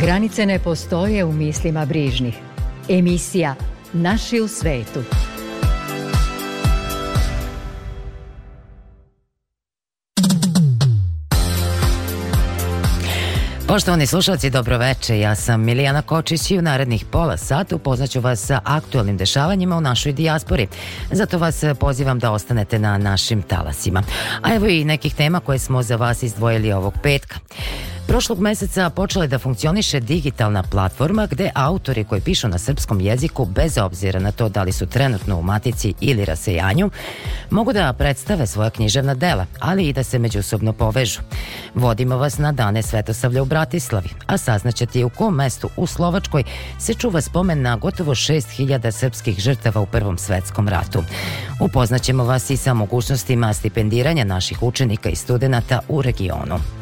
Granice ne postoje u mislima brižnih. Emisija Naši u svetu. Poštovani slušalci, dobroveče. Ja sam Milijana Kočić i u narednih pola sata upoznaću vas sa aktualnim dešavanjima u našoj dijaspori. Zato vas pozivam da ostanete na našim talasima. A evo i nekih tema koje smo za vas izdvojili ovog petka. Prošlog meseca počela je da funkcioniše digitalna platforma gde autori koji pišu na srpskom jeziku, bez obzira na to da li su trenutno u matici ili rasejanju, mogu da predstave svoja književna dela, ali i da se međusobno povežu. Vodimo vas na dane Svetosavlja u Bratislavi, a saznaćete u kom mestu u Slovačkoj se čuva spomen na gotovo 6000 srpskih žrtava u Prvom svetskom ratu. Upoznaćemo vas i sa mogućnostima stipendiranja naših učenika i studenta u regionu.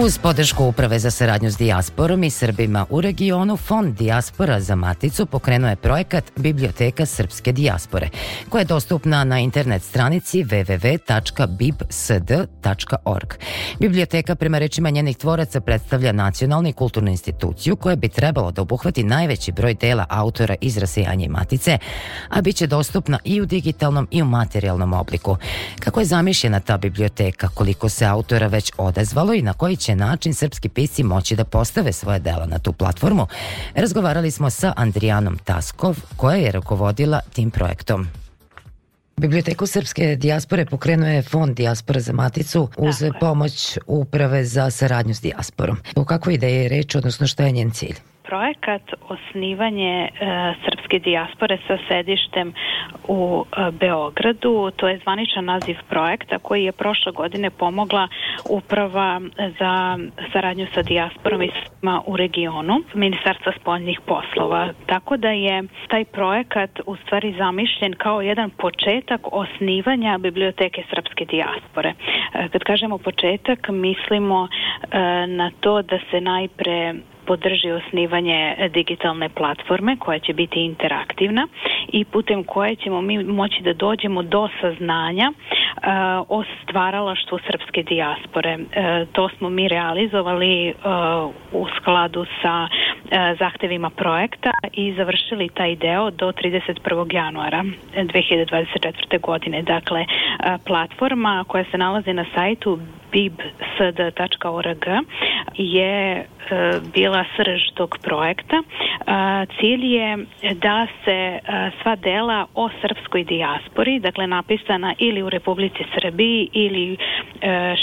Uz podršku Uprave za saradnju s dijasporom i Srbima u regionu, Fond Dijaspora za Maticu pokrenuo je projekat Biblioteka srpske dijaspore, koja je dostupna na internet stranici www.bibsd.org. Biblioteka, prema rečima njenih tvoraca, predstavlja nacionalnu i kulturnu instituciju koja bi trebalo da obuhvati najveći broj dela autora iz rasejanja i matice, a bit će dostupna i u digitalnom i u materijalnom obliku. Kako je zamišljena ta biblioteka, koliko se autora već odezvalo i na koji će način srpski pisci moći da postave svoje dela na tu platformu, razgovarali smo sa Andrijanom Taskov, koja je rukovodila tim projektom. Biblioteku srpske dijaspore pokrenuo je Fond Dijaspora za Maticu uz pomoć Uprave za saradnju s dijasporom. O kakvoj ideji je reč, odnosno šta je njen cilj? Projekat osnivanje e, srpske dijaspore sa sedištem u e, Beogradu. To je zvaničan naziv projekta koji je prošle godine pomogla uprava za saradnju sa dijasporom i u regionu Ministarstva spoljnih poslova. Tako da je taj projekat u stvari zamišljen kao jedan početak osnivanja biblioteke srpske dijaspore. E, kad kažemo početak, mislimo na to da se najpre podrži osnivanje digitalne platforme koja će biti interaktivna i putem koje ćemo mi moći da dođemo do saznanja uh, o stvaralaštvu srpske dijaspore. Uh, to smo mi realizovali uh, u skladu sa zahtevima projekta i završili taj deo do 31. januara 2024. godine. Dakle, platforma koja se nalazi na sajtu bibsd.org je bila srž tog projekta. Cilj je da se sva dela o srpskoj dijaspori, dakle napisana ili u Republici Srbiji ili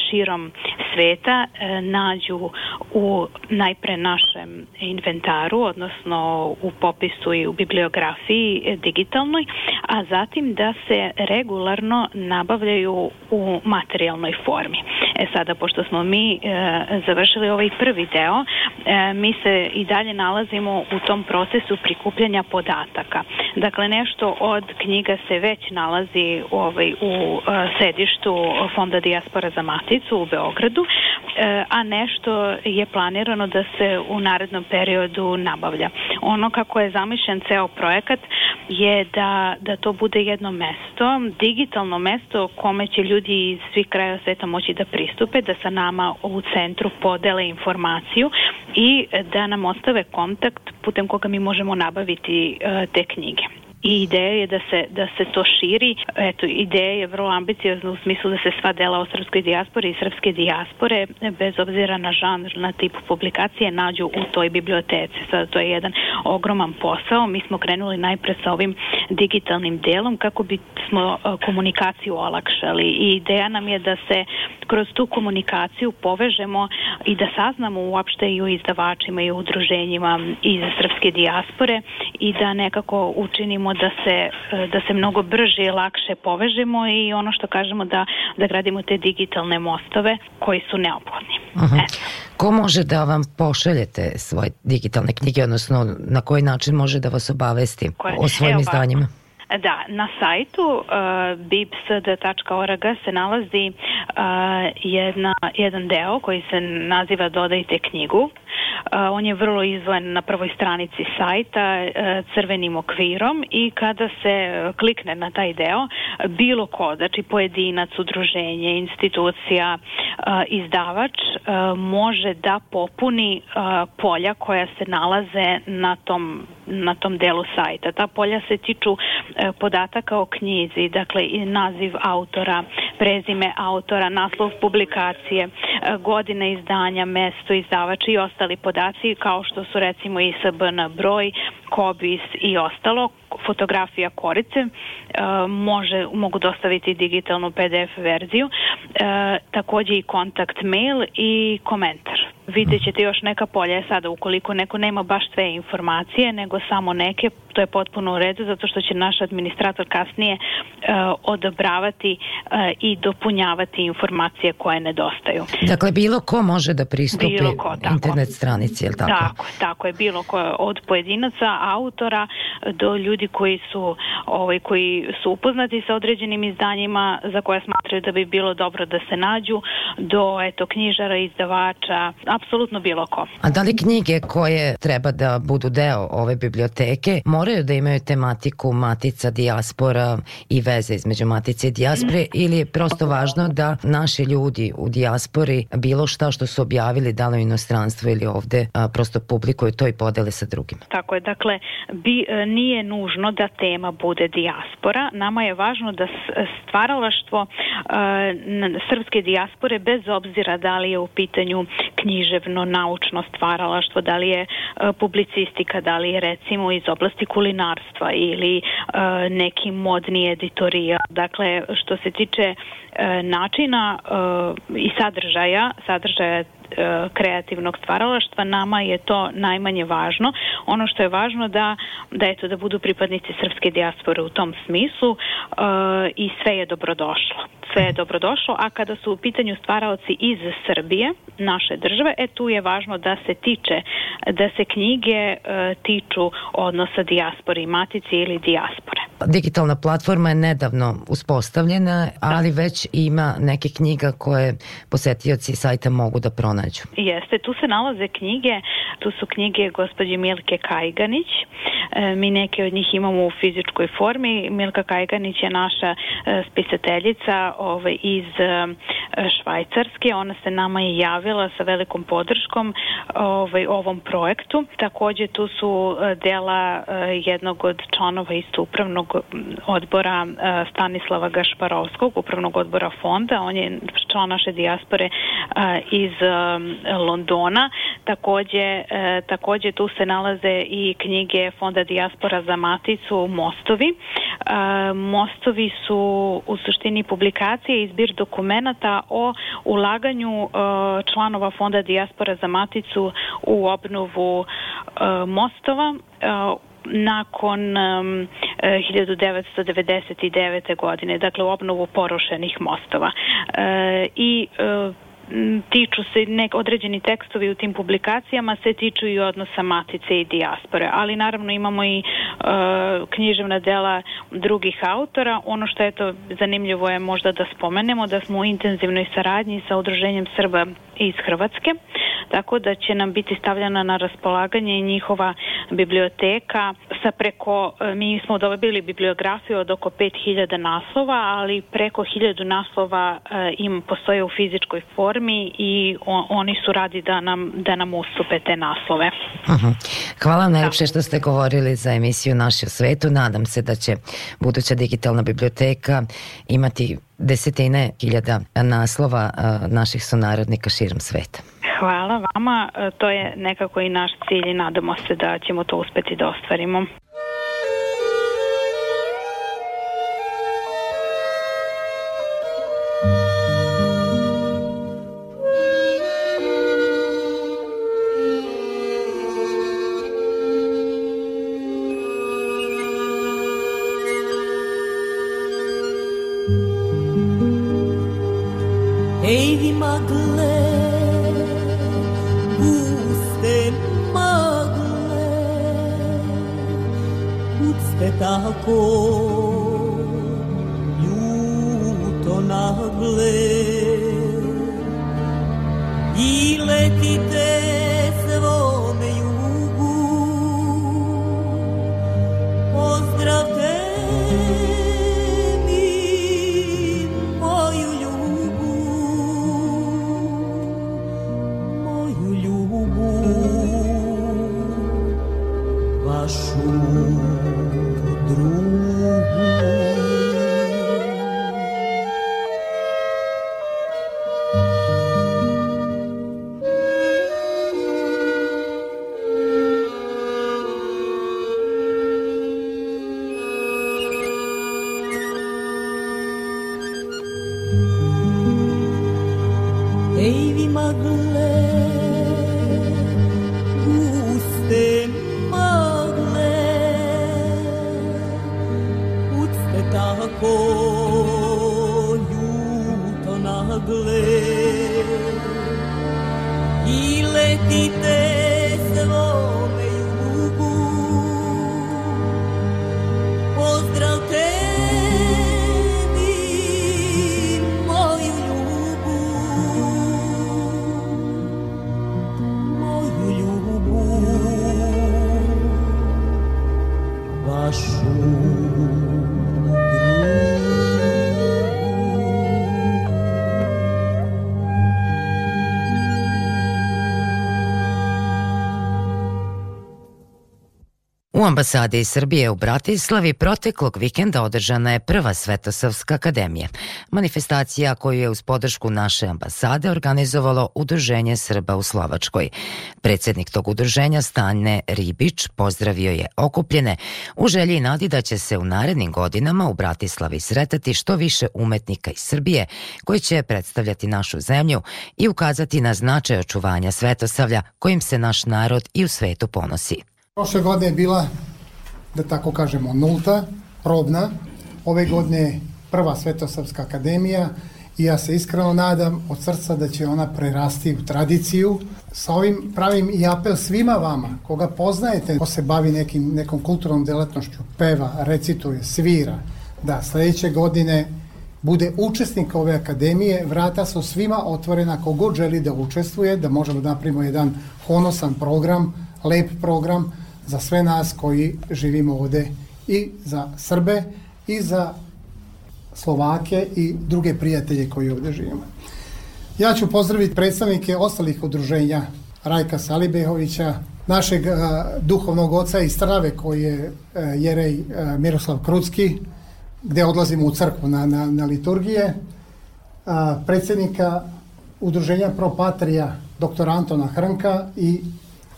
širom sveta, nađu u najpre našem inventaru, odnosno u popisu i u bibliografiji digitalnoj, a zatim da se regularno nabavljaju u materijalnoj formi. E sada, pošto smo mi e, završili ovaj prvi deo, e, mi se i dalje nalazimo u tom procesu prikupljanja podataka. Dakle, nešto od knjiga se već nalazi ovaj, u e, sedištu Fonda Dijaspora za Maticu u Beogradu, e, a nešto je planirano da se u narednom periodu nabavlja. Ono kako je zamišljen ceo projekat je da, da to bude jedno mesto, digitalno mesto kome će ljudi iz svih kraja sveta moći da pristupe, da sa nama u centru podele informaciju i da nam ostave kontakt putem koga mi možemo nabaviti uh, te knjige. I ideja je da se, da se to širi. Eto, ideja je vrlo ambiciozna u smislu da se sva dela o srpskoj dijaspori i srpske dijaspore, bez obzira na žanr, na tip publikacije, nađu u toj biblioteci. Sada to je jedan ogroman posao. Mi smo krenuli najpre sa ovim digitalnim delom kako bi smo e, komunikaciju olakšali i ideja nam je da se kroz tu komunikaciju povežemo i da saznamo uopšte i o izdavačima i o udruženjima iz srpske dijaspore i da nekako učinimo da se, da se mnogo brže i lakše povežemo i ono što kažemo da, da gradimo te digitalne mostove koji su neophodni. Uh -huh. Ko može da vam pošaljete svoje digitalne knjige, odnosno na koji način može da vas obavesti Koje? o svojim Evo, izdanjima? Da, na sajtu uh, bipsd.org se nalazi uh, jedna, jedan deo koji se naziva Dodajte knjigu. On je vrlo izvojen na prvoj stranici sajta uh, crvenim okvirom i kada se klikne na taj deo, bilo ko, znači pojedinac, udruženje, institucija, uh, izdavač, može da popuni polja koja se nalaze na tom na tom delu sajta. Ta polja se tiču e, podataka o knjizi, dakle i naziv autora, prezime autora, naslov publikacije, e, godine izdanja, mesto izdavača i ostali podaci kao što su recimo ISBN broj, kobis i ostalo, fotografija korice, e, može, mogu dostaviti digitalnu PDF verziju, e, takođe i kontakt mail i komentar. Vidjet ćete još neka polja sada ukoliko neko nema baš sve informacije, nego samo neke, to je potpuno u redu zato što će naš administrator kasnije uh, odobravati uh, i dopunjavati informacije koje nedostaju. Dakle, bilo ko može da pristupi bilo ko, internet stranici, je li tako? Tako, tako je, bilo ko od pojedinaca, autora do ljudi koji su ovaj, koji su upoznati sa određenim izdanjima za koje smatraju da bi bilo dobro da se nađu, do eto knjižara, izdavača, apsolutno bilo ko. A da li knjige koje treba da budu deo ove biblioteke moraju da imaju tematiku matica, dijaspora i veze između matice i dijaspore mm. ili je prosto važno da naši ljudi u dijaspori bilo šta što su objavili da li u inostranstvu ili ovde a, prosto publikuju to i podele sa drugima? Tako je, dakle bi, e, nije nužno da tema bude dijaspora, nama je važno da stvaralaštvo e, srpske dijaspore bez obzira da li je u pitanju književno, naučno stvaralaštvo, da li je e, publicistika, da li je recimo iz oblasti kulinarstva ili e, neki modni editorija. Dakle, što se tiče načina i sadržaja, sadržaja kreativnog stvaralaštva, nama je to najmanje važno. Ono što je važno da, da eto da budu pripadnici srpske dijaspore u tom smislu uh, i sve je dobrodošlo. Sve je dobrodošlo, a kada su u pitanju stvaraoci iz Srbije, naše države, e tu je važno da se tiče, da se knjige uh, tiču odnosa dijaspore i matici ili dijaspore. Digitalna platforma je nedavno uspostavljena, ali da. već ima neke knjiga koje posetioci sajta mogu da pronađu. Jeste, tu se nalaze knjige, tu su knjige gospođe Milke Kajganić, e, mi neke od njih imamo u fizičkoj formi, Milka Kajganić je naša e, spisateljica ovaj, iz e, Švajcarske, ona se nama je javila sa velikom podrškom ovaj, ovom projektu. Takođe tu su dela jednog od članova isto upravnog odbora Stanislava Gašparovskog, upravnog odbora fonda, on je član naše dijaspore iz Londona. Takođe, takođe tu se nalaze i knjige Fonda Dijaspora za Maticu Mostovi. Mostovi su u suštini publikacije i zbir dokumenta o ulaganju članova Fonda Dijaspora za Maticu u obnovu mostova nakon um, 1999. godine, dakle u obnovu porušenih mostova. E, I e, tiču se nek određeni tekstovi u tim publikacijama se tiču i odnosa matice i dijaspore, ali naravno imamo i uh, književna dela drugih autora. Ono što je to zanimljivo je možda da spomenemo da smo u intenzivnoj saradnji sa udruženjem Srba iz Hrvatske, tako da će nam biti stavljena na raspolaganje njihova biblioteka sa preko, mi smo dobili bibliografiju od oko 5000 naslova, ali preko 1000 naslova im postoje u fizičkoj formi i on, oni su radi da nam, da nam ustupe te naslove. Mhm. Hvala vam najlepše što ste govorili za emisiju Naši u svetu. Nadam se da će buduća digitalna biblioteka imati desetine hiljada naslova naših sunarodnika širom sveta. Hvala vama, e, to je nekako i naš cilj i nadamo se da ćemo to uspeti da ostvarimo. límite. baixo. Ambasadi Srbije u Bratislavi proteklog vikenda održana je prva Svetosavska akademija. Manifestacija koju je uz podršku naše ambasade organizovalo Udruženje Srba u Slovačkoj. Predsednik tog udruženja Stanje Ribić pozdravio je okupljene u želji i nadi da će se u narednim godinama u Bratislavi sretati što više umetnika iz Srbije koji će predstavljati našu zemlju i ukazati na značaj očuvanja Svetosavlja kojim se naš narod i u svetu ponosi. Prošle godine je bila, da tako kažemo, nulta, probna. Ove godine je prva Svetosavska akademija i ja se iskreno nadam od srca da će ona prerasti u tradiciju. Sa ovim pravim i apel svima vama, koga poznajete, ko se bavi nekim, nekom kulturnom delatnošću, peva, recituje, svira, da sledeće godine bude učesnik ove akademije, vrata su svima otvorena kogod želi da učestvuje, da možemo da napravimo jedan honosan program, lep program, za sve nas koji živimo ovde i za Srbe i za Slovake i druge prijatelje koji ovde živimo. Ja ću pozdraviti predstavnike ostalih udruženja Rajka Salibehovića, našeg a, duhovnog oca iz Trave koji je a, jerej a, Miroslav Krucki, gde odlazimo u crkvu na, na, na liturgije, a, predsednika udruženja Propatrija dr. Antona Hrnka i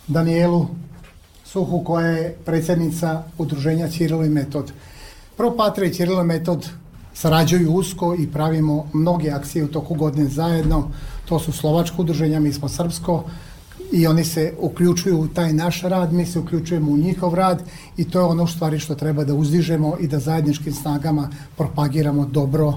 Danielu Suhu koja je predsednica udruženja Cirilo i Metod. Pro Patra i Cirilo Metod sarađuju usko i pravimo mnoge akcije u toku godine zajedno. To su slovačko udruženja, mi smo srpsko i oni se uključuju u taj naš rad, mi se uključujemo u njihov rad i to je ono stvari što treba da uzdižemo i da zajedničkim snagama propagiramo dobro,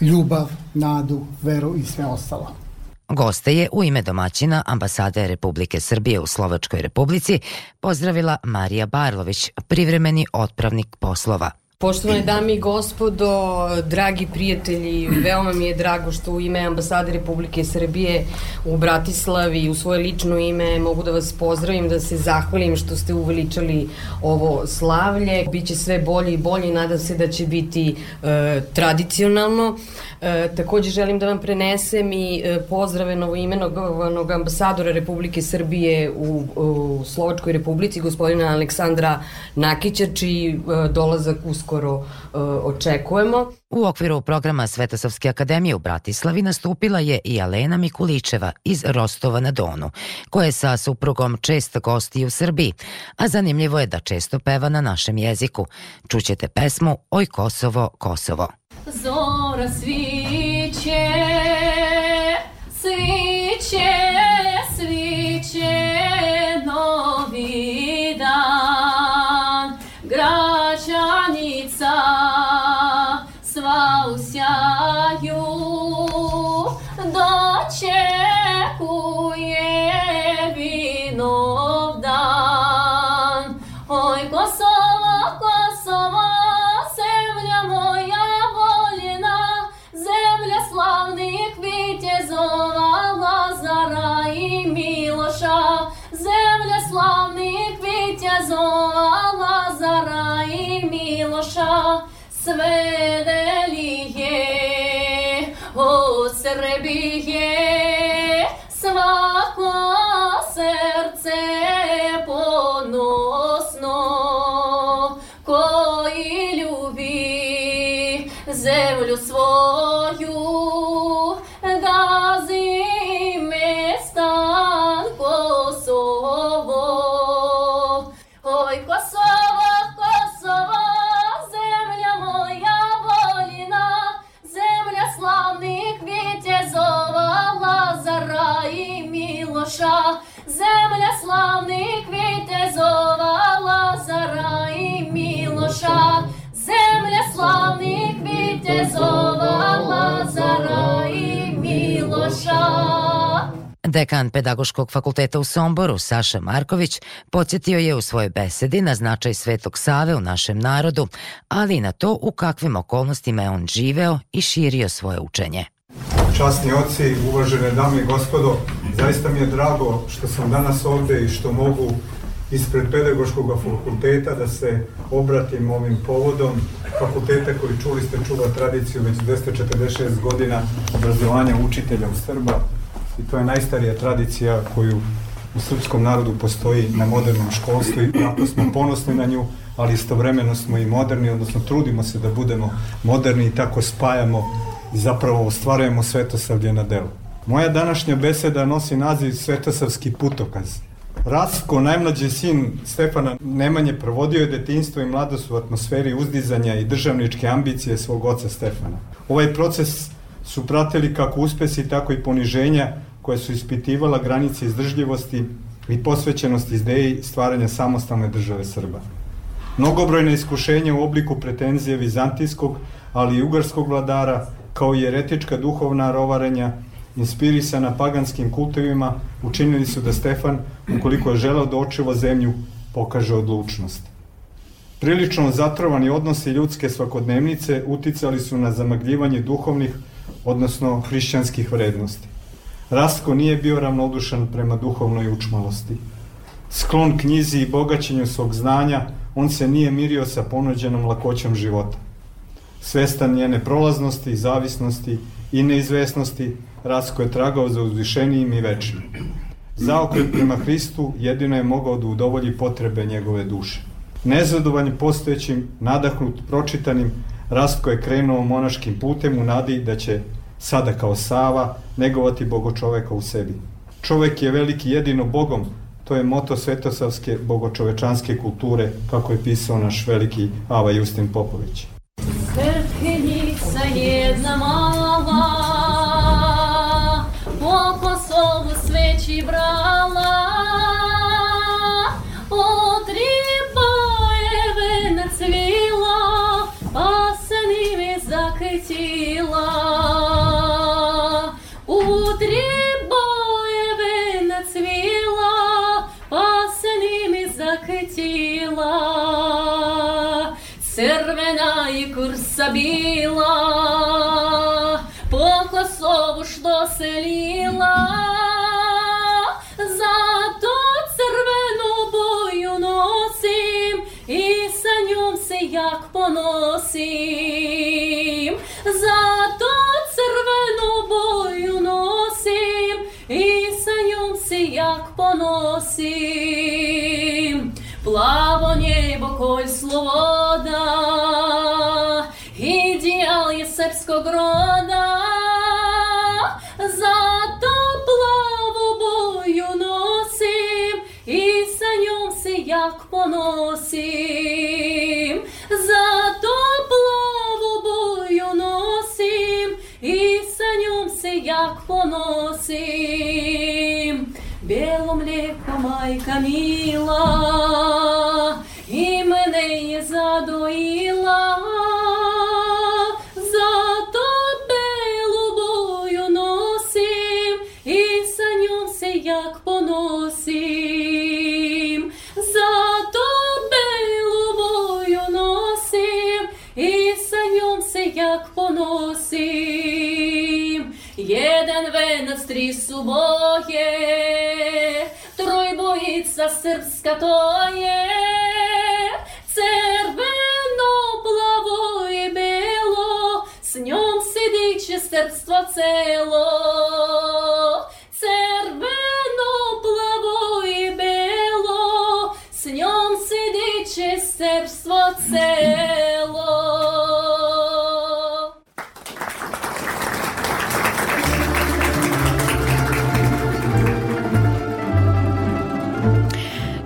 ljubav, nadu, veru i sve ostalo. Goste je u ime domaćina ambasade Republike Srbije u Slovačkoj republici pozdravila Marija Barlović, privremeni otpravnik poslova Poštovane dame i gospodo, dragi prijatelji, veoma mi je drago što u ime ambasade Republike Srbije u Bratislavi u svoje lično ime mogu da vas pozdravim, da se zahvalim što ste uveličali ovo slavlje. Biće sve bolje i bolje i nadam se da će biti e, tradicionalno. E, takođe želim da vam prenesem i e, pozdrave novoimenovanog ambasadora Republike Srbije u, u Slovačkoj republici, gospodina Aleksandra Nakića, čiji e, dolazak uskoro e, očekujemo. U okviru programa Svetosavske akademije u Bratislavi nastupila je i Alena Mikuličeva iz Rostova na Donu, koja je sa suprugom čest gosti u Srbiji, a zanimljivo je da često peva na našem jeziku. Čućete pesmu Oj Kosovo, Kosovo. Zora sviće, славних витязова, зара і мілоша, сведеліє, о серебіє, свако. Dekan Pedagoškog fakulteta u Somboru, Saša Marković, podsjetio je u svojoj besedi na značaj Svetog Save u našem narodu, ali i na to u kakvim okolnostima je on živeo i širio svoje učenje. Časni oci, uvažene dame i gospodo, zaista mi je drago što sam danas ovde i što mogu ispred pedagoškog fakulteta da se obratim ovim povodom. Fakulteta koji čuli ste čuva tradiciju već 246 godina obrazovanja učitelja u Srba i to je najstarija tradicija koju u srpskom narodu postoji na modernom školstvu i jako smo ponosni na nju, ali istovremeno smo i moderni, odnosno trudimo se da budemo moderni i tako spajamo i zapravo ostvarujemo svetosavlje na delu. Moja današnja beseda nosi naziv Svetosavski putokaz. Rastko, najmlađi sin Stefana Nemanje, provodio je detinstvo i mladost u atmosferi uzdizanja i državničke ambicije svog oca Stefana. Ovaj proces su pratili kako uspesi, tako i poniženja koje su ispitivala granice izdržljivosti i posvećenosti ideji stvaranja samostalne države Srba. Mnogobrojne iskušenja u obliku pretenzije vizantijskog, ali i ugarskog vladara, kao i eretička duhovna rovarenja, inspirisana paganskim kultovima, učinili su da Stefan, ukoliko je želeo da očivo zemlju, pokaže odlučnost. Prilično zatrovani odnosi ljudske svakodnevnice uticali su na zamagljivanje duhovnih, odnosno hrišćanskih vrednosti. Rastko nije bio ravnodušan prema duhovnoj učmalosti. Sklon knjizi i bogaćenju svog znanja, on se nije mirio sa ponuđenom lakoćom života. Svestan njene prolaznosti, zavisnosti i neizvesnosti, Rastko je tragao za uzvišenijim i večnim. Zaokret prema Hristu jedino je mogao da udovolji potrebe njegove duše. Nezadovoljni postojećim, nadahnut, pročitanim, Rastko je krenuo monaškim putem u nadi da će sada kao Sava negovati bogočoveka u sebi. Čovek je veliki jedino Bogom, to je moto svetosavske bogočovečanske kulture, kako je pisao naš veliki Ava Justin Popović. Srpkenica jedna mala, po Kosovu sveći brala, kursa bila Po Kosovu što se lila Zato crvenu boju nosim I sa njom se jak ponosim Zato crvenu boju nosim I sa njom se jak ponosim Plavo njebo сербskog roda Za to plavu boju nosim I sa njom se jak ponosim Za to plavu boju nosim I sa njom se jak ponosim Белом лепо майка мила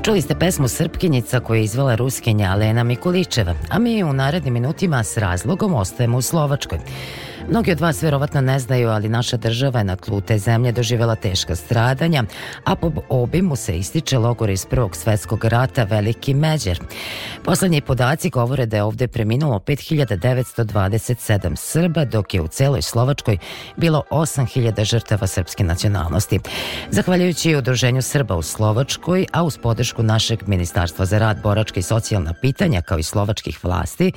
Čuli ste pesmu Srpkinjica koju je izvela Ruskinja Alena Mikuličeva, a mi u narednim minutima s razlogom ostajemo u Slovačkoj. Mnogi od vas verovatno ne znaju, ali naša država je na tlu te zemlje doživjela teška stradanja, a po obimu se ističe logor iz Prvog svetskog rata Veliki Međer. Poslednji podaci govore da je ovde preminulo 5927 Srba, dok je u celoj Slovačkoj bilo 8000 žrtava srpske nacionalnosti. Zahvaljujući Udruženju Srba u Slovačkoj, a uz podršku našeg Ministarstva za rad, boračke i socijalna pitanja, kao i slovačkih vlasti,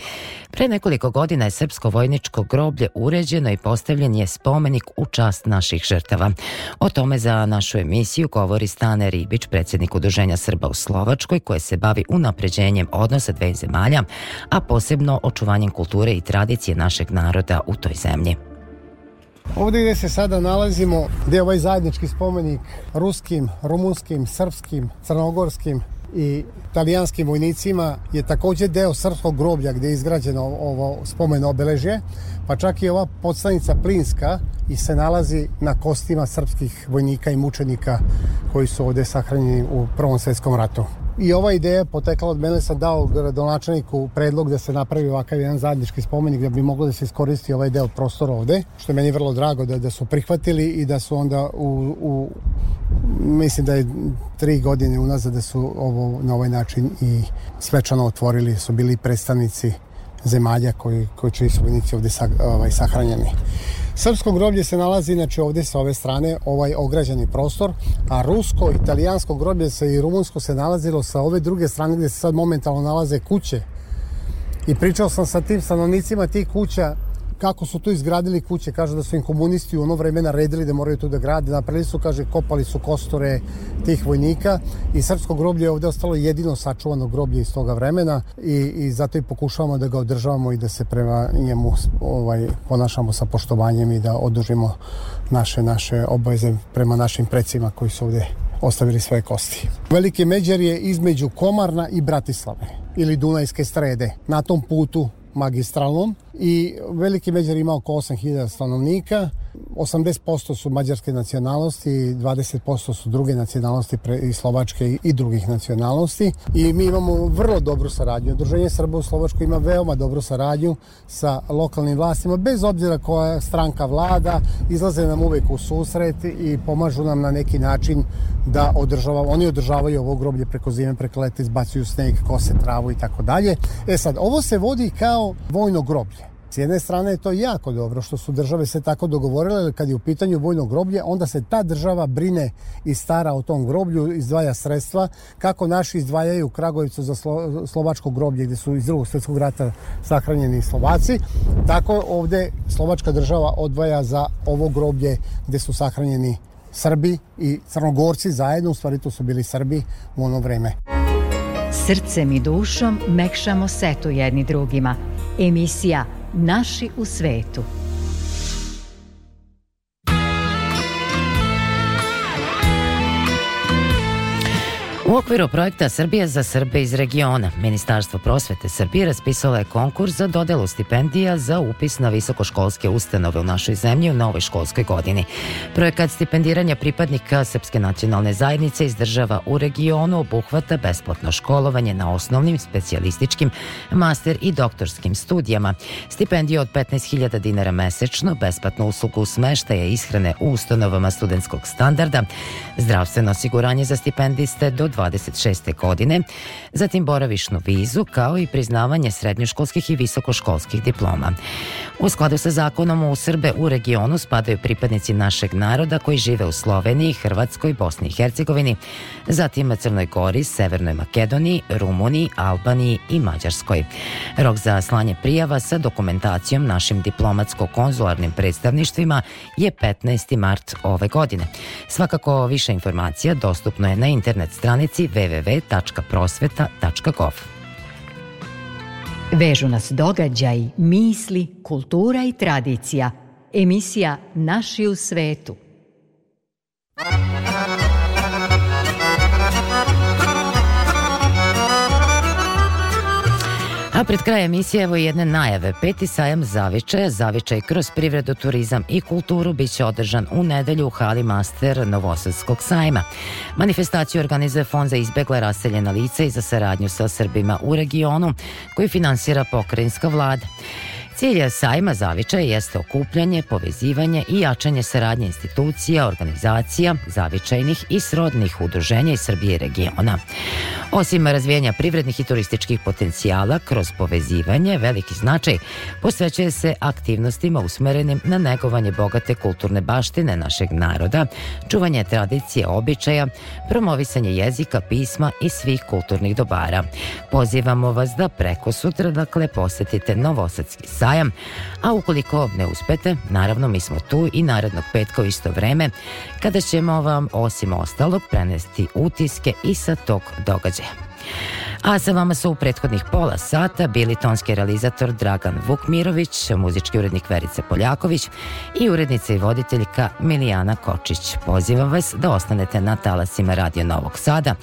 pre nekoliko godina je srpsko vojničko groblje uređeno i postavljen je spomenik u čast naših žrtava. O tome za našu emisiju govori Stane Ribić, predsjednik Udruženja Srba u Slovačkoj, koje se bavi unapređenjem odnosa dve zemalja, a posebno očuvanjem kulture i tradicije našeg naroda u toj zemlji. Ovdje gdje se sada nalazimo, gdje je ovaj zajednički spomenik ruskim, rumunskim, srpskim, crnogorskim i italijanskim vojnicima je također deo srpskog groblja gdje je izgrađeno ovo spomeno obeležje, pa čak i ova podstanica Plinska i se nalazi na kostima srpskih vojnika i mučenika koji su ovdje sahranjeni u Prvom svjetskom ratu. I ova ideja potekla od mene, sam dao gradonačelniku predlog da se napravi ovakav jedan zajednički spomenik da bi moglo da se iskoristi ovaj deo prostora ovde, što je meni vrlo drago da, da su prihvatili i da su onda u, u mislim da je tri godine unazad da su ovo na ovaj način i svečano otvorili, su bili predstavnici zemalja koji, koji će su vojnici ovde sa, ovaj, sahranjeni. Srpsko groblje se nalazi inače ovde sa ove strane, ovaj ograđeni prostor, a rusko, italijansko groblje se i rumunsko se nalazilo sa ove druge strane gde se sad momentalno nalaze kuće. I pričao sam sa tim stanovnicima tih kuća kako su tu izgradili kuće, kaže da su im komunisti u ono vreme naredili da moraju tu da grade, napravili su, kaže, kopali su kostore tih vojnika i srpsko groblje je ovde ostalo jedino sačuvano groblje iz toga vremena i, i zato i pokušavamo da ga održavamo i da se prema njemu ovaj, ponašamo sa poštovanjem i da odužimo naše, naše obaveze prema našim precima koji su ovde ostavili svoje kosti. Veliki Međer je između Komarna i Bratislave ili Dunajske strede. Na tom putu magistralnom i Veliki Međar ima oko 8000 stanovnika, 80% su mađarske nacionalnosti, 20% su druge nacionalnosti i slovačke i drugih nacionalnosti i mi imamo vrlo dobru saradnju. Udruženje Srba u Slovačkoj ima veoma dobru saradnju sa lokalnim vlastima, bez obzira koja stranka vlada, izlaze nam uvek u susret i pomažu nam na neki način da održava, oni održavaju ovo groblje preko zime, preko leta, izbacuju sneg, kose travu i tako dalje. E sad, ovo se vodi kao vojno groblje. S jedne strane je to jako dobro što su države se tako dogovorile, kad je u pitanju vojno groblje, onda se ta država brine i stara o tom groblju, izdvaja sredstva, kako naši izdvajaju u Kragujevcu za slo, slovačko groblje gdje su iz drugog svjetskog rata sahranjeni Slovaci, tako ovde slovačka država odvaja za ovo groblje gdje su sahranjeni Srbi i Crnogorci zajedno, u stvari to su bili Srbi u ono vreme. Srcem i dušom mekšamo setu jedni drugima. Emisija Naši u svetu. U okviru projekta Srbija za Srbe iz regiona, Ministarstvo prosvete Srbije raspisalo je konkurs za dodelu stipendija za upis na visokoškolske ustanove u našoj zemlji u novoj školskoj godini. Projekat stipendiranja pripadnika Srpske nacionalne zajednice iz država u regionu obuhvata besplatno školovanje na osnovnim, specijalističkim, master i doktorskim studijama, stipendije od 15.000 dinara mesečno, besplatnu uslugu smeštaja i ishrane u ustanovama studentskog standarda, zdravstveno osiguranje za stipendiste do 26. godine, zatim boravišnu vizu kao i priznavanje srednjoškolskih i visokoškolskih diploma. U skladu sa zakonom u Srbe u regionu spadaju pripadnici našeg naroda koji žive u Sloveniji, Hrvatskoj, Bosni i Hercegovini, zatim Crnoj Gori, Severnoj Makedoniji, Rumuniji, Albaniji i Mađarskoj. Rok za slanje prijava sa dokumentacijom našim diplomatsko-konzularnim predstavništvima je 15. mart ove godine. Svakako više informacija dostupno je na internet stranici www.prosveta.gov. Vežu nas događaj, misli, kultura i tradicija. Emisija Naši u svetu. A pred kraj emisije evo jedne najave. Peti sajam Zavičaja, Zavičaj kroz privredu, turizam i kulturu biće održan u nedelju u hali Master Novosadskog sajma. Manifestaciju organizuje Fond za izbegle raseljena lica i za saradnju sa Srbima u regionu koji finansira pokrajinska vlada. Cilj sajma Zavičaja jeste okupljanje, povezivanje i jačanje saradnje institucija, organizacija, zavičajnih i srodnih udruženja iz Srbije i regiona. Osim razvijanja privrednih i turističkih potencijala kroz povezivanje, veliki značaj posvećuje se aktivnostima usmerenim na negovanje bogate kulturne baštine našeg naroda, čuvanje tradicije, običaja, promovisanje jezika, pisma i svih kulturnih dobara. Pozivamo vas da preko sutra, dakle, posetite Novosadski sajam a ukoliko ne uspete, naravno mi smo tu i narednog petka u isto vreme, kada ćemo vam osim ostalog prenesti utiske i sa tog događaja. A sa vama su u prethodnih pola sata bili tonski realizator Dragan Vukmirović, muzički urednik Verica Poljaković i urednica i voditeljka Milijana Kočić. Pozivam vas da ostanete na talasima Radio Novog Sada,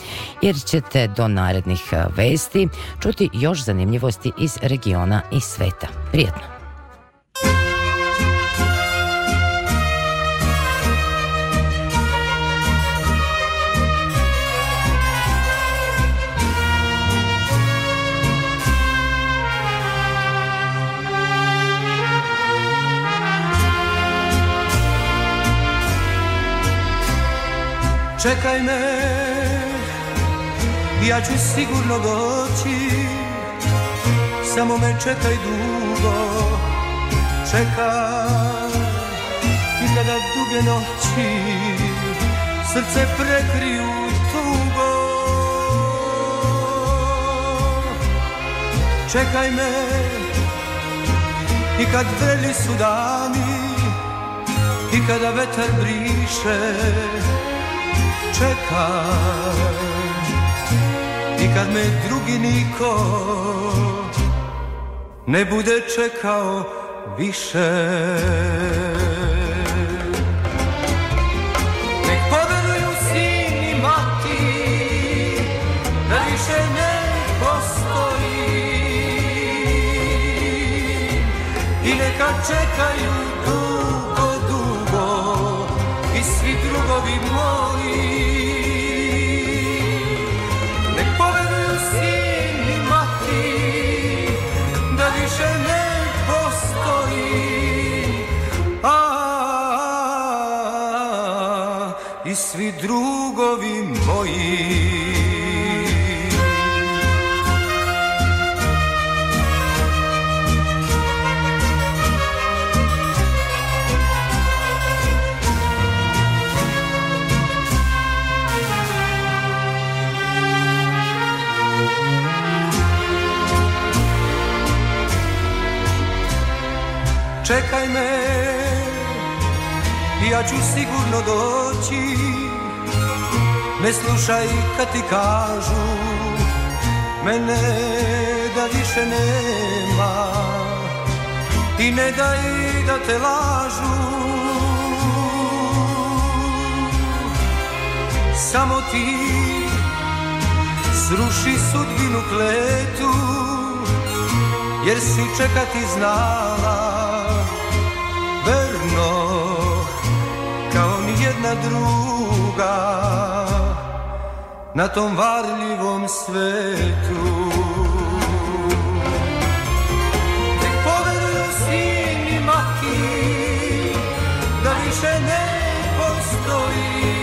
jer ćete do narednih vesti čuti još zanimljivosti iz regiona i sveta. Prijetno! Čekaj me, ja ću sigurno doći. Samo me čekaj dugo, čekaj. I kada duge noći srce prekriju tugo. Čekaj me. I kad vreli su dani I kada vetar briše čekam I kad me drugi niko ne bude čekao više. Nek mati da I čekaju drugovi moji. Čekaj me, ja ću sigurno doći. Ne slušaj kad ti kažu Mene da više nema. I ne daj da te lažu. Samo ti sruši sudbinu kletu Jer si čekati znala. Verno kao ni jedna druga Na tom varljivom svetu. Nek poveruju sin i mati Da više ne postoji.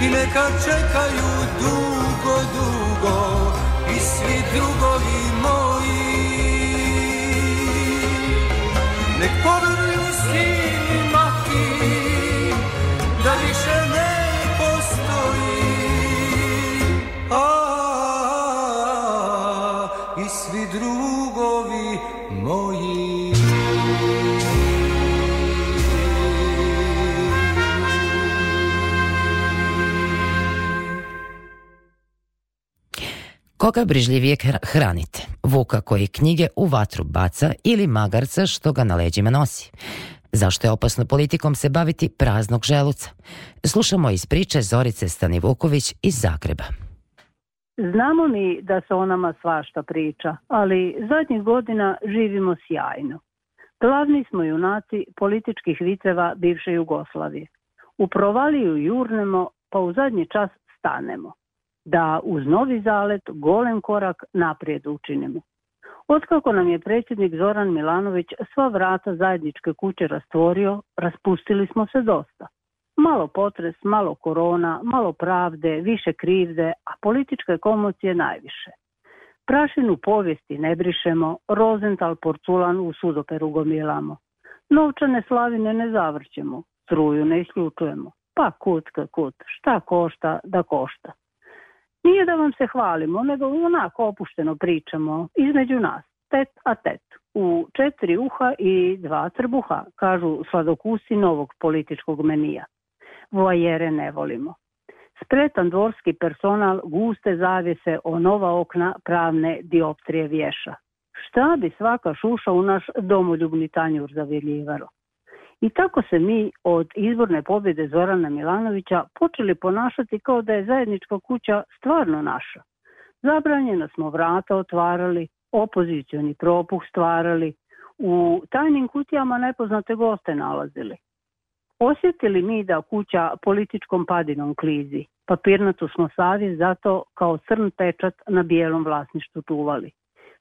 I neka čekaju dugo, dugo I svi drugovi moji. Nek poveruju Koga brižljivije hra- hranite? Vuka koji knjige u vatru baca ili magarca što ga na leđima nosi? Zašto je opasno politikom se baviti praznog želuca? Slušamo iz priče Zorice Stanivuković iz Zagreba. Znamo mi da se o nama svašta priča, ali zadnjih godina živimo sjajno. Glavni smo junaci političkih viceva bivše Jugoslavije. U provaliju jurnemo, pa u zadnji čas stanemo. Da uz novi zalet golem korak naprijed učinimo. Otkako nam je predsjednik Zoran Milanović sva vrata zajedničke kuće rastvorio, raspustili smo se dosta. Malo potres, malo korona, malo pravde, više krivde, a političke komocije najviše. Prašinu povijesti ne brišemo, Rozental porculan u sudoperu gomilamo. Novčane slavine ne zavrćemo, struju ne isključujemo. Pa kutka kut, šta košta da košta. Nije da vam se hvalimo, nego onako opušteno pričamo između nas, tet a tet, u četiri uha i dva trbuha, kažu sladokusi novog političkog menija. Vojere ne volimo. Spretan dvorski personal guste zavjese o nova okna pravne dioptrije vješa. Šta bi svaka šuša u naš domoljubni tanjur zavjeljivalo? I tako se mi od izborne pobjede Zorana Milanovića počeli ponašati kao da je zajednička kuća stvarno naša. Zabranjeno smo vrata otvarali, opozicioni propuh stvarali, u tajnim kutijama nepoznate goste nalazili. Osjetili mi da kuća političkom padinom klizi. Papirnatu smo savjest zato kao crn pečat na bijelom vlasništvu čuvali.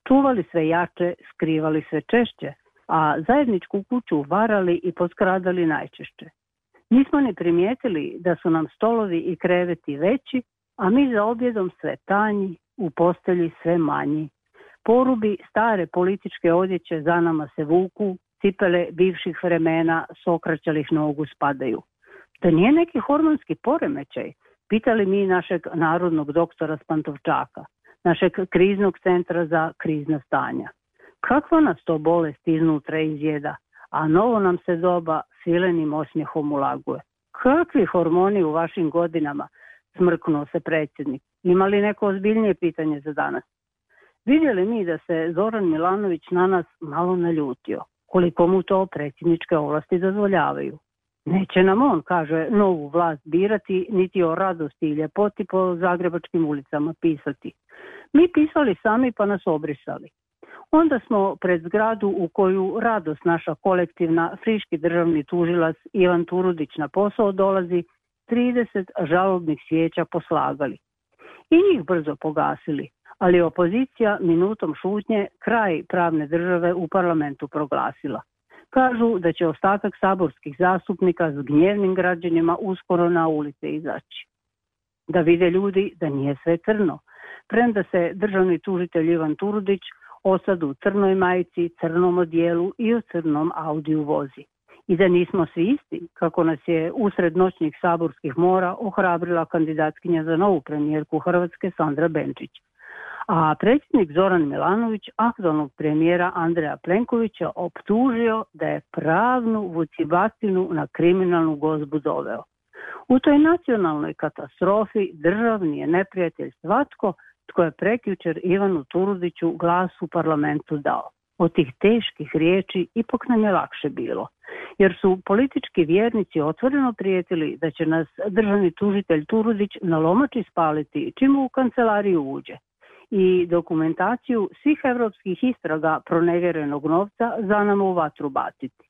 Čuvali sve jače, skrivali sve češće, a zajedničku kuću varali i poskradali najčešće. Nismo ni primijetili da su nam stolovi i kreveti veći, a mi za objedom sve tanji, u postelji sve manji. Porubi stare političke odjeće za nama se vuku, cipele bivših vremena s okraćalih nogu spadaju. To nije neki hormonski poremećaj, pitali mi našeg narodnog doktora Spantovčaka, našeg kriznog centra za krizna stanja. Kakva nas to bolest iznutra izjeda, a novo nam se doba silenim osmjehom ulaguje. Kakvi hormoni u vašim godinama, smrknuo se predsjednik. Ima li neko ozbiljnije pitanje za danas? Vidjeli mi da se Zoran Milanović na nas malo naljutio, koliko mu to predsjedničke ovlasti dozvoljavaju. Neće nam on, kaže, novu vlast birati, niti o radosti i ljepoti po zagrebačkim ulicama pisati. Mi pisali sami pa nas obrisali. Onda smo pred zgradu u koju radost naša kolektivna friški državni tužilac Ivan Turudić na posao dolazi 30 žalobnih svijeća poslagali. I njih brzo pogasili, ali opozicija minutom šutnje kraj pravne države u parlamentu proglasila. Kažu da će ostatak saborskih zastupnika s gnjevnim građanima uskoro na ulice izaći. Da vide ljudi da nije sve crno, premda se državni tužitelj Ivan Turudić osad u crnoj majici, crnom odijelu i u crnom audiju vozi. I da nismo svi isti, kako nas je usred noćnih saborskih mora ohrabrila kandidatkinja za novu premijerku Hrvatske Sandra Benčić. A predsjednik Zoran Milanović aktualnog premijera Andreja Plenkovića optužio da je pravnu vucibatinu na kriminalnu gozbu doveo. U toj nacionalnoj katastrofi državni je neprijatelj svatko tko je prekjučer Ivanu Turudiću glas u parlamentu dao. Od tih teških riječi ipak nam je lakše bilo, jer su politički vjernici otvoreno prijetili da će nas državni tužitelj Turudić na lomači spaliti čim u kancelariju uđe i dokumentaciju svih evropskih istraga pronevjerenog novca za nam u vatru baciti.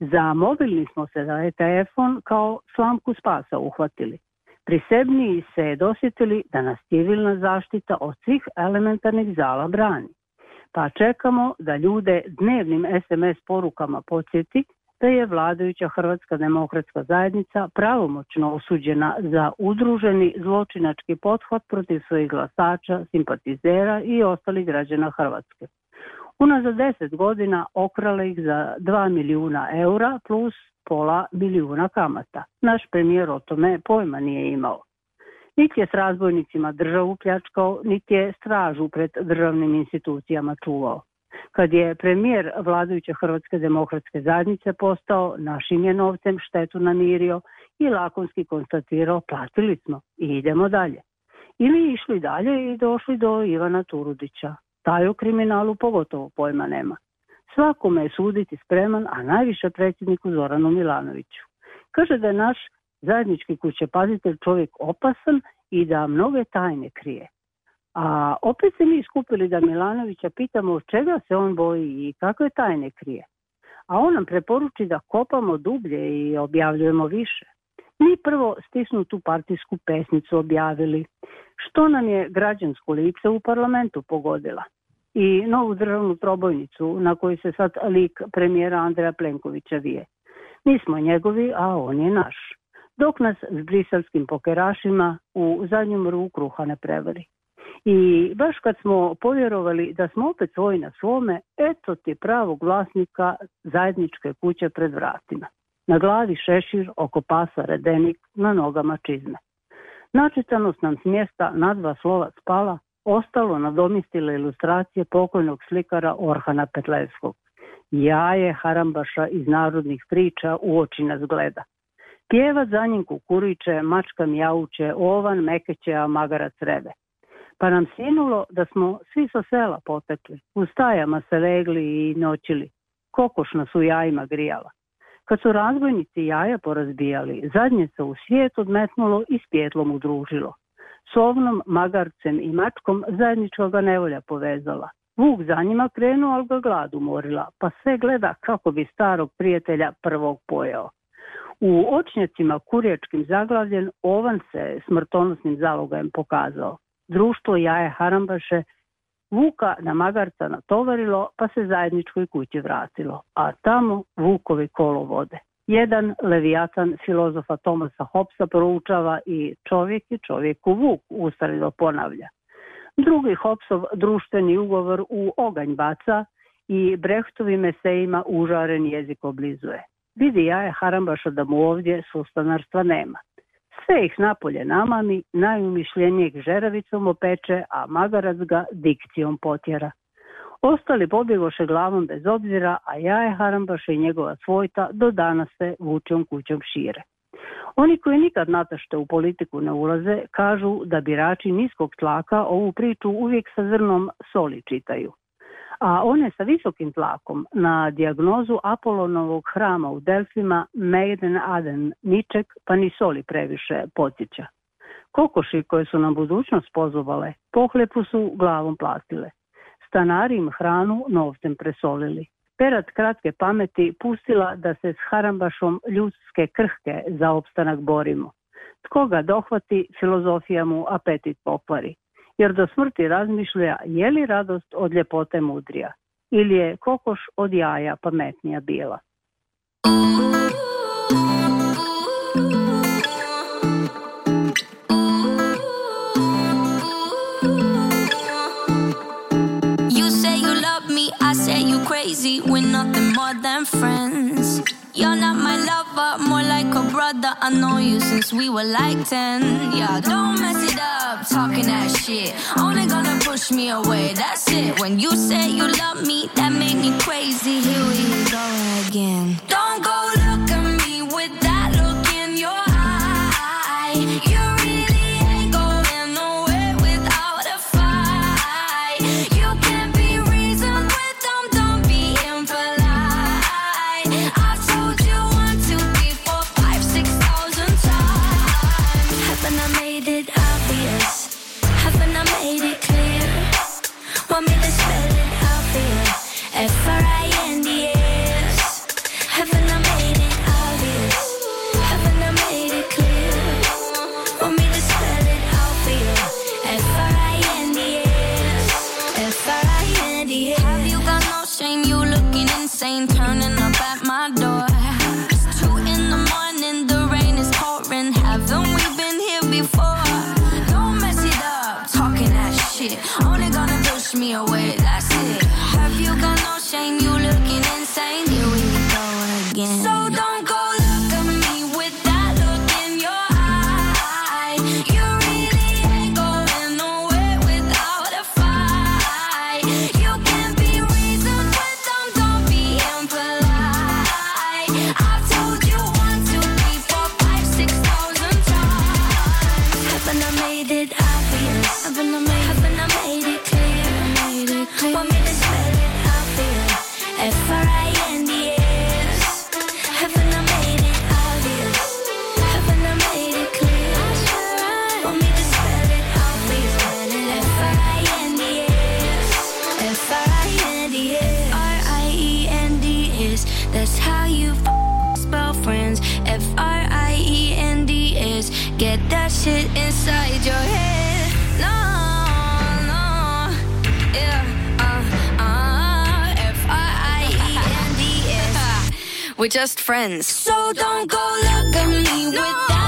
Za mobilni smo se da je telefon kao slamku spasa uhvatili. Prisebniji se dosjetili da nas civilna zaštita od svih elementarnih zala brani. Pa čekamo da ljude dnevnim SMS porukama podsjeti da je vladajuća Hrvatska demokratska zajednica pravomoćno osuđena za udruženi zločinački pothvat protiv svojih glasača, simpatizera i ostalih građana Hrvatske. Unazad deset godina okrala ih za 2 milijuna eura plus pola milijuna kamata. Naš premijer o tome pojma nije imao. Niti je s razbojnicima državu pljačkao, niti je stražu pred državnim institucijama čuvao. Kad je premijer vladajuće Hrvatske demokratske zajednice postao, našim je novcem štetu namirio i lakonski konstatirao platili smo i idemo dalje. Ili išli dalje i došli do Ivana Turudića. Taj o kriminalu pogotovo pojma nema. Svakome je suditi spreman, a najviše predsjedniku Zoranu Milanoviću. Kaže da je naš zajednički kućepazitelj čovjek opasan i da mnoge tajne krije. A opet se mi skupili da Milanovića pitamo od čega se on boji i kakve tajne krije. A on nam preporuči da kopamo dublje i objavljujemo više. Mi prvo stisnutu partijsku pesnicu objavili, što nam je građansko lice u parlamentu pogodila i novu državnu trobojnicu na koju se sad lik premijera Andreja Plenkovića vije. Mi smo njegovi, a on je naš. Dok nas s briselskim pokerašima u zadnjem ruku kruha ne prevari. I baš kad smo povjerovali da smo opet svoji na svome, eto ti pravog vlasnika zajedničke kuće pred vratima. Na glavi šešir, oko pasa redenik, na nogama čizme. Načitanost nam s mjesta na dva slova spala, ostalo nadomistile ilustracije pokojnog slikara Orhana Petlevskog. Jaje Harambaša iz narodnih priča u oči nas gleda. Pjevac za njim kukuriće, mačka mjauče, ovan mekeće, a magarac reve. Pa nam sinulo da smo svi sa sela potekli, u stajama se legli i noćili. Kokoš nas u jajima grijala. Kad su razbojnici jaja porazbijali, zadnje se u svijet odmetnulo i s pjetlom udružilo. S ovnom, magarcem i mačkom zajedničkoga nevolja povezala. Vuk za njima krenuo, ali ga glad umorila, pa sve gleda kako bi starog prijatelja prvog pojao. U očnjacima kurječkim zaglavljen ovan se smrtonosnim zalogajem pokazao. Društvo jaje Harambaše Vuka na magarca natovarilo pa se zajedničkoj kući vratilo, a tamo Vukovi kolo vode. Jedan levijatan filozofa Tomasa Hopsa proučava i čovjek je čovjeku vuk, ustarilo ponavlja. Drugi Hopsov društveni ugovor u oganj baca i Brehtovim esejima užaren jezik oblizuje. Vidi ja je Harambaša da mu ovdje sustanarstva nema. Sve ih napolje namami, najumišljenijeg žeravicom opeče, a magarac ga dikcijom potjera. Ostali pobjegoše glavom bez obzira, a jaje Harambaša i njegova svojta do danas se vučom kućom šire. Oni koji nikad natašte u politiku ne ulaze, kažu da birači niskog tlaka ovu priču uvijek sa zrnom soli čitaju. A one sa visokim tlakom na dijagnozu Apolonovog hrama u Delfima Maiden Aden niček pa ni soli previše podsjeća. Kokoši koje su nam budućnost pozovale, pohlepu su glavom platile stanari im hranu novcem presolili. Perat kratke pameti pustila da se s harambašom ljudske krhke za opstanak borimo. Tko ga dohvati, filozofija mu apetit pokvari. Jer do smrti razmišlja je li radost od ljepote mudrija ili je kokoš od jaja pametnija bila. crazy, we're nothing more than friends. You're not my lover, more like a brother. I know you since we were like 10. Yeah, don't mess it up, talking that shit. Only gonna push me away, that's it. When you say you love me, that made me crazy. Here we go again. Don't We're just friends. So don't go look at me no. with that.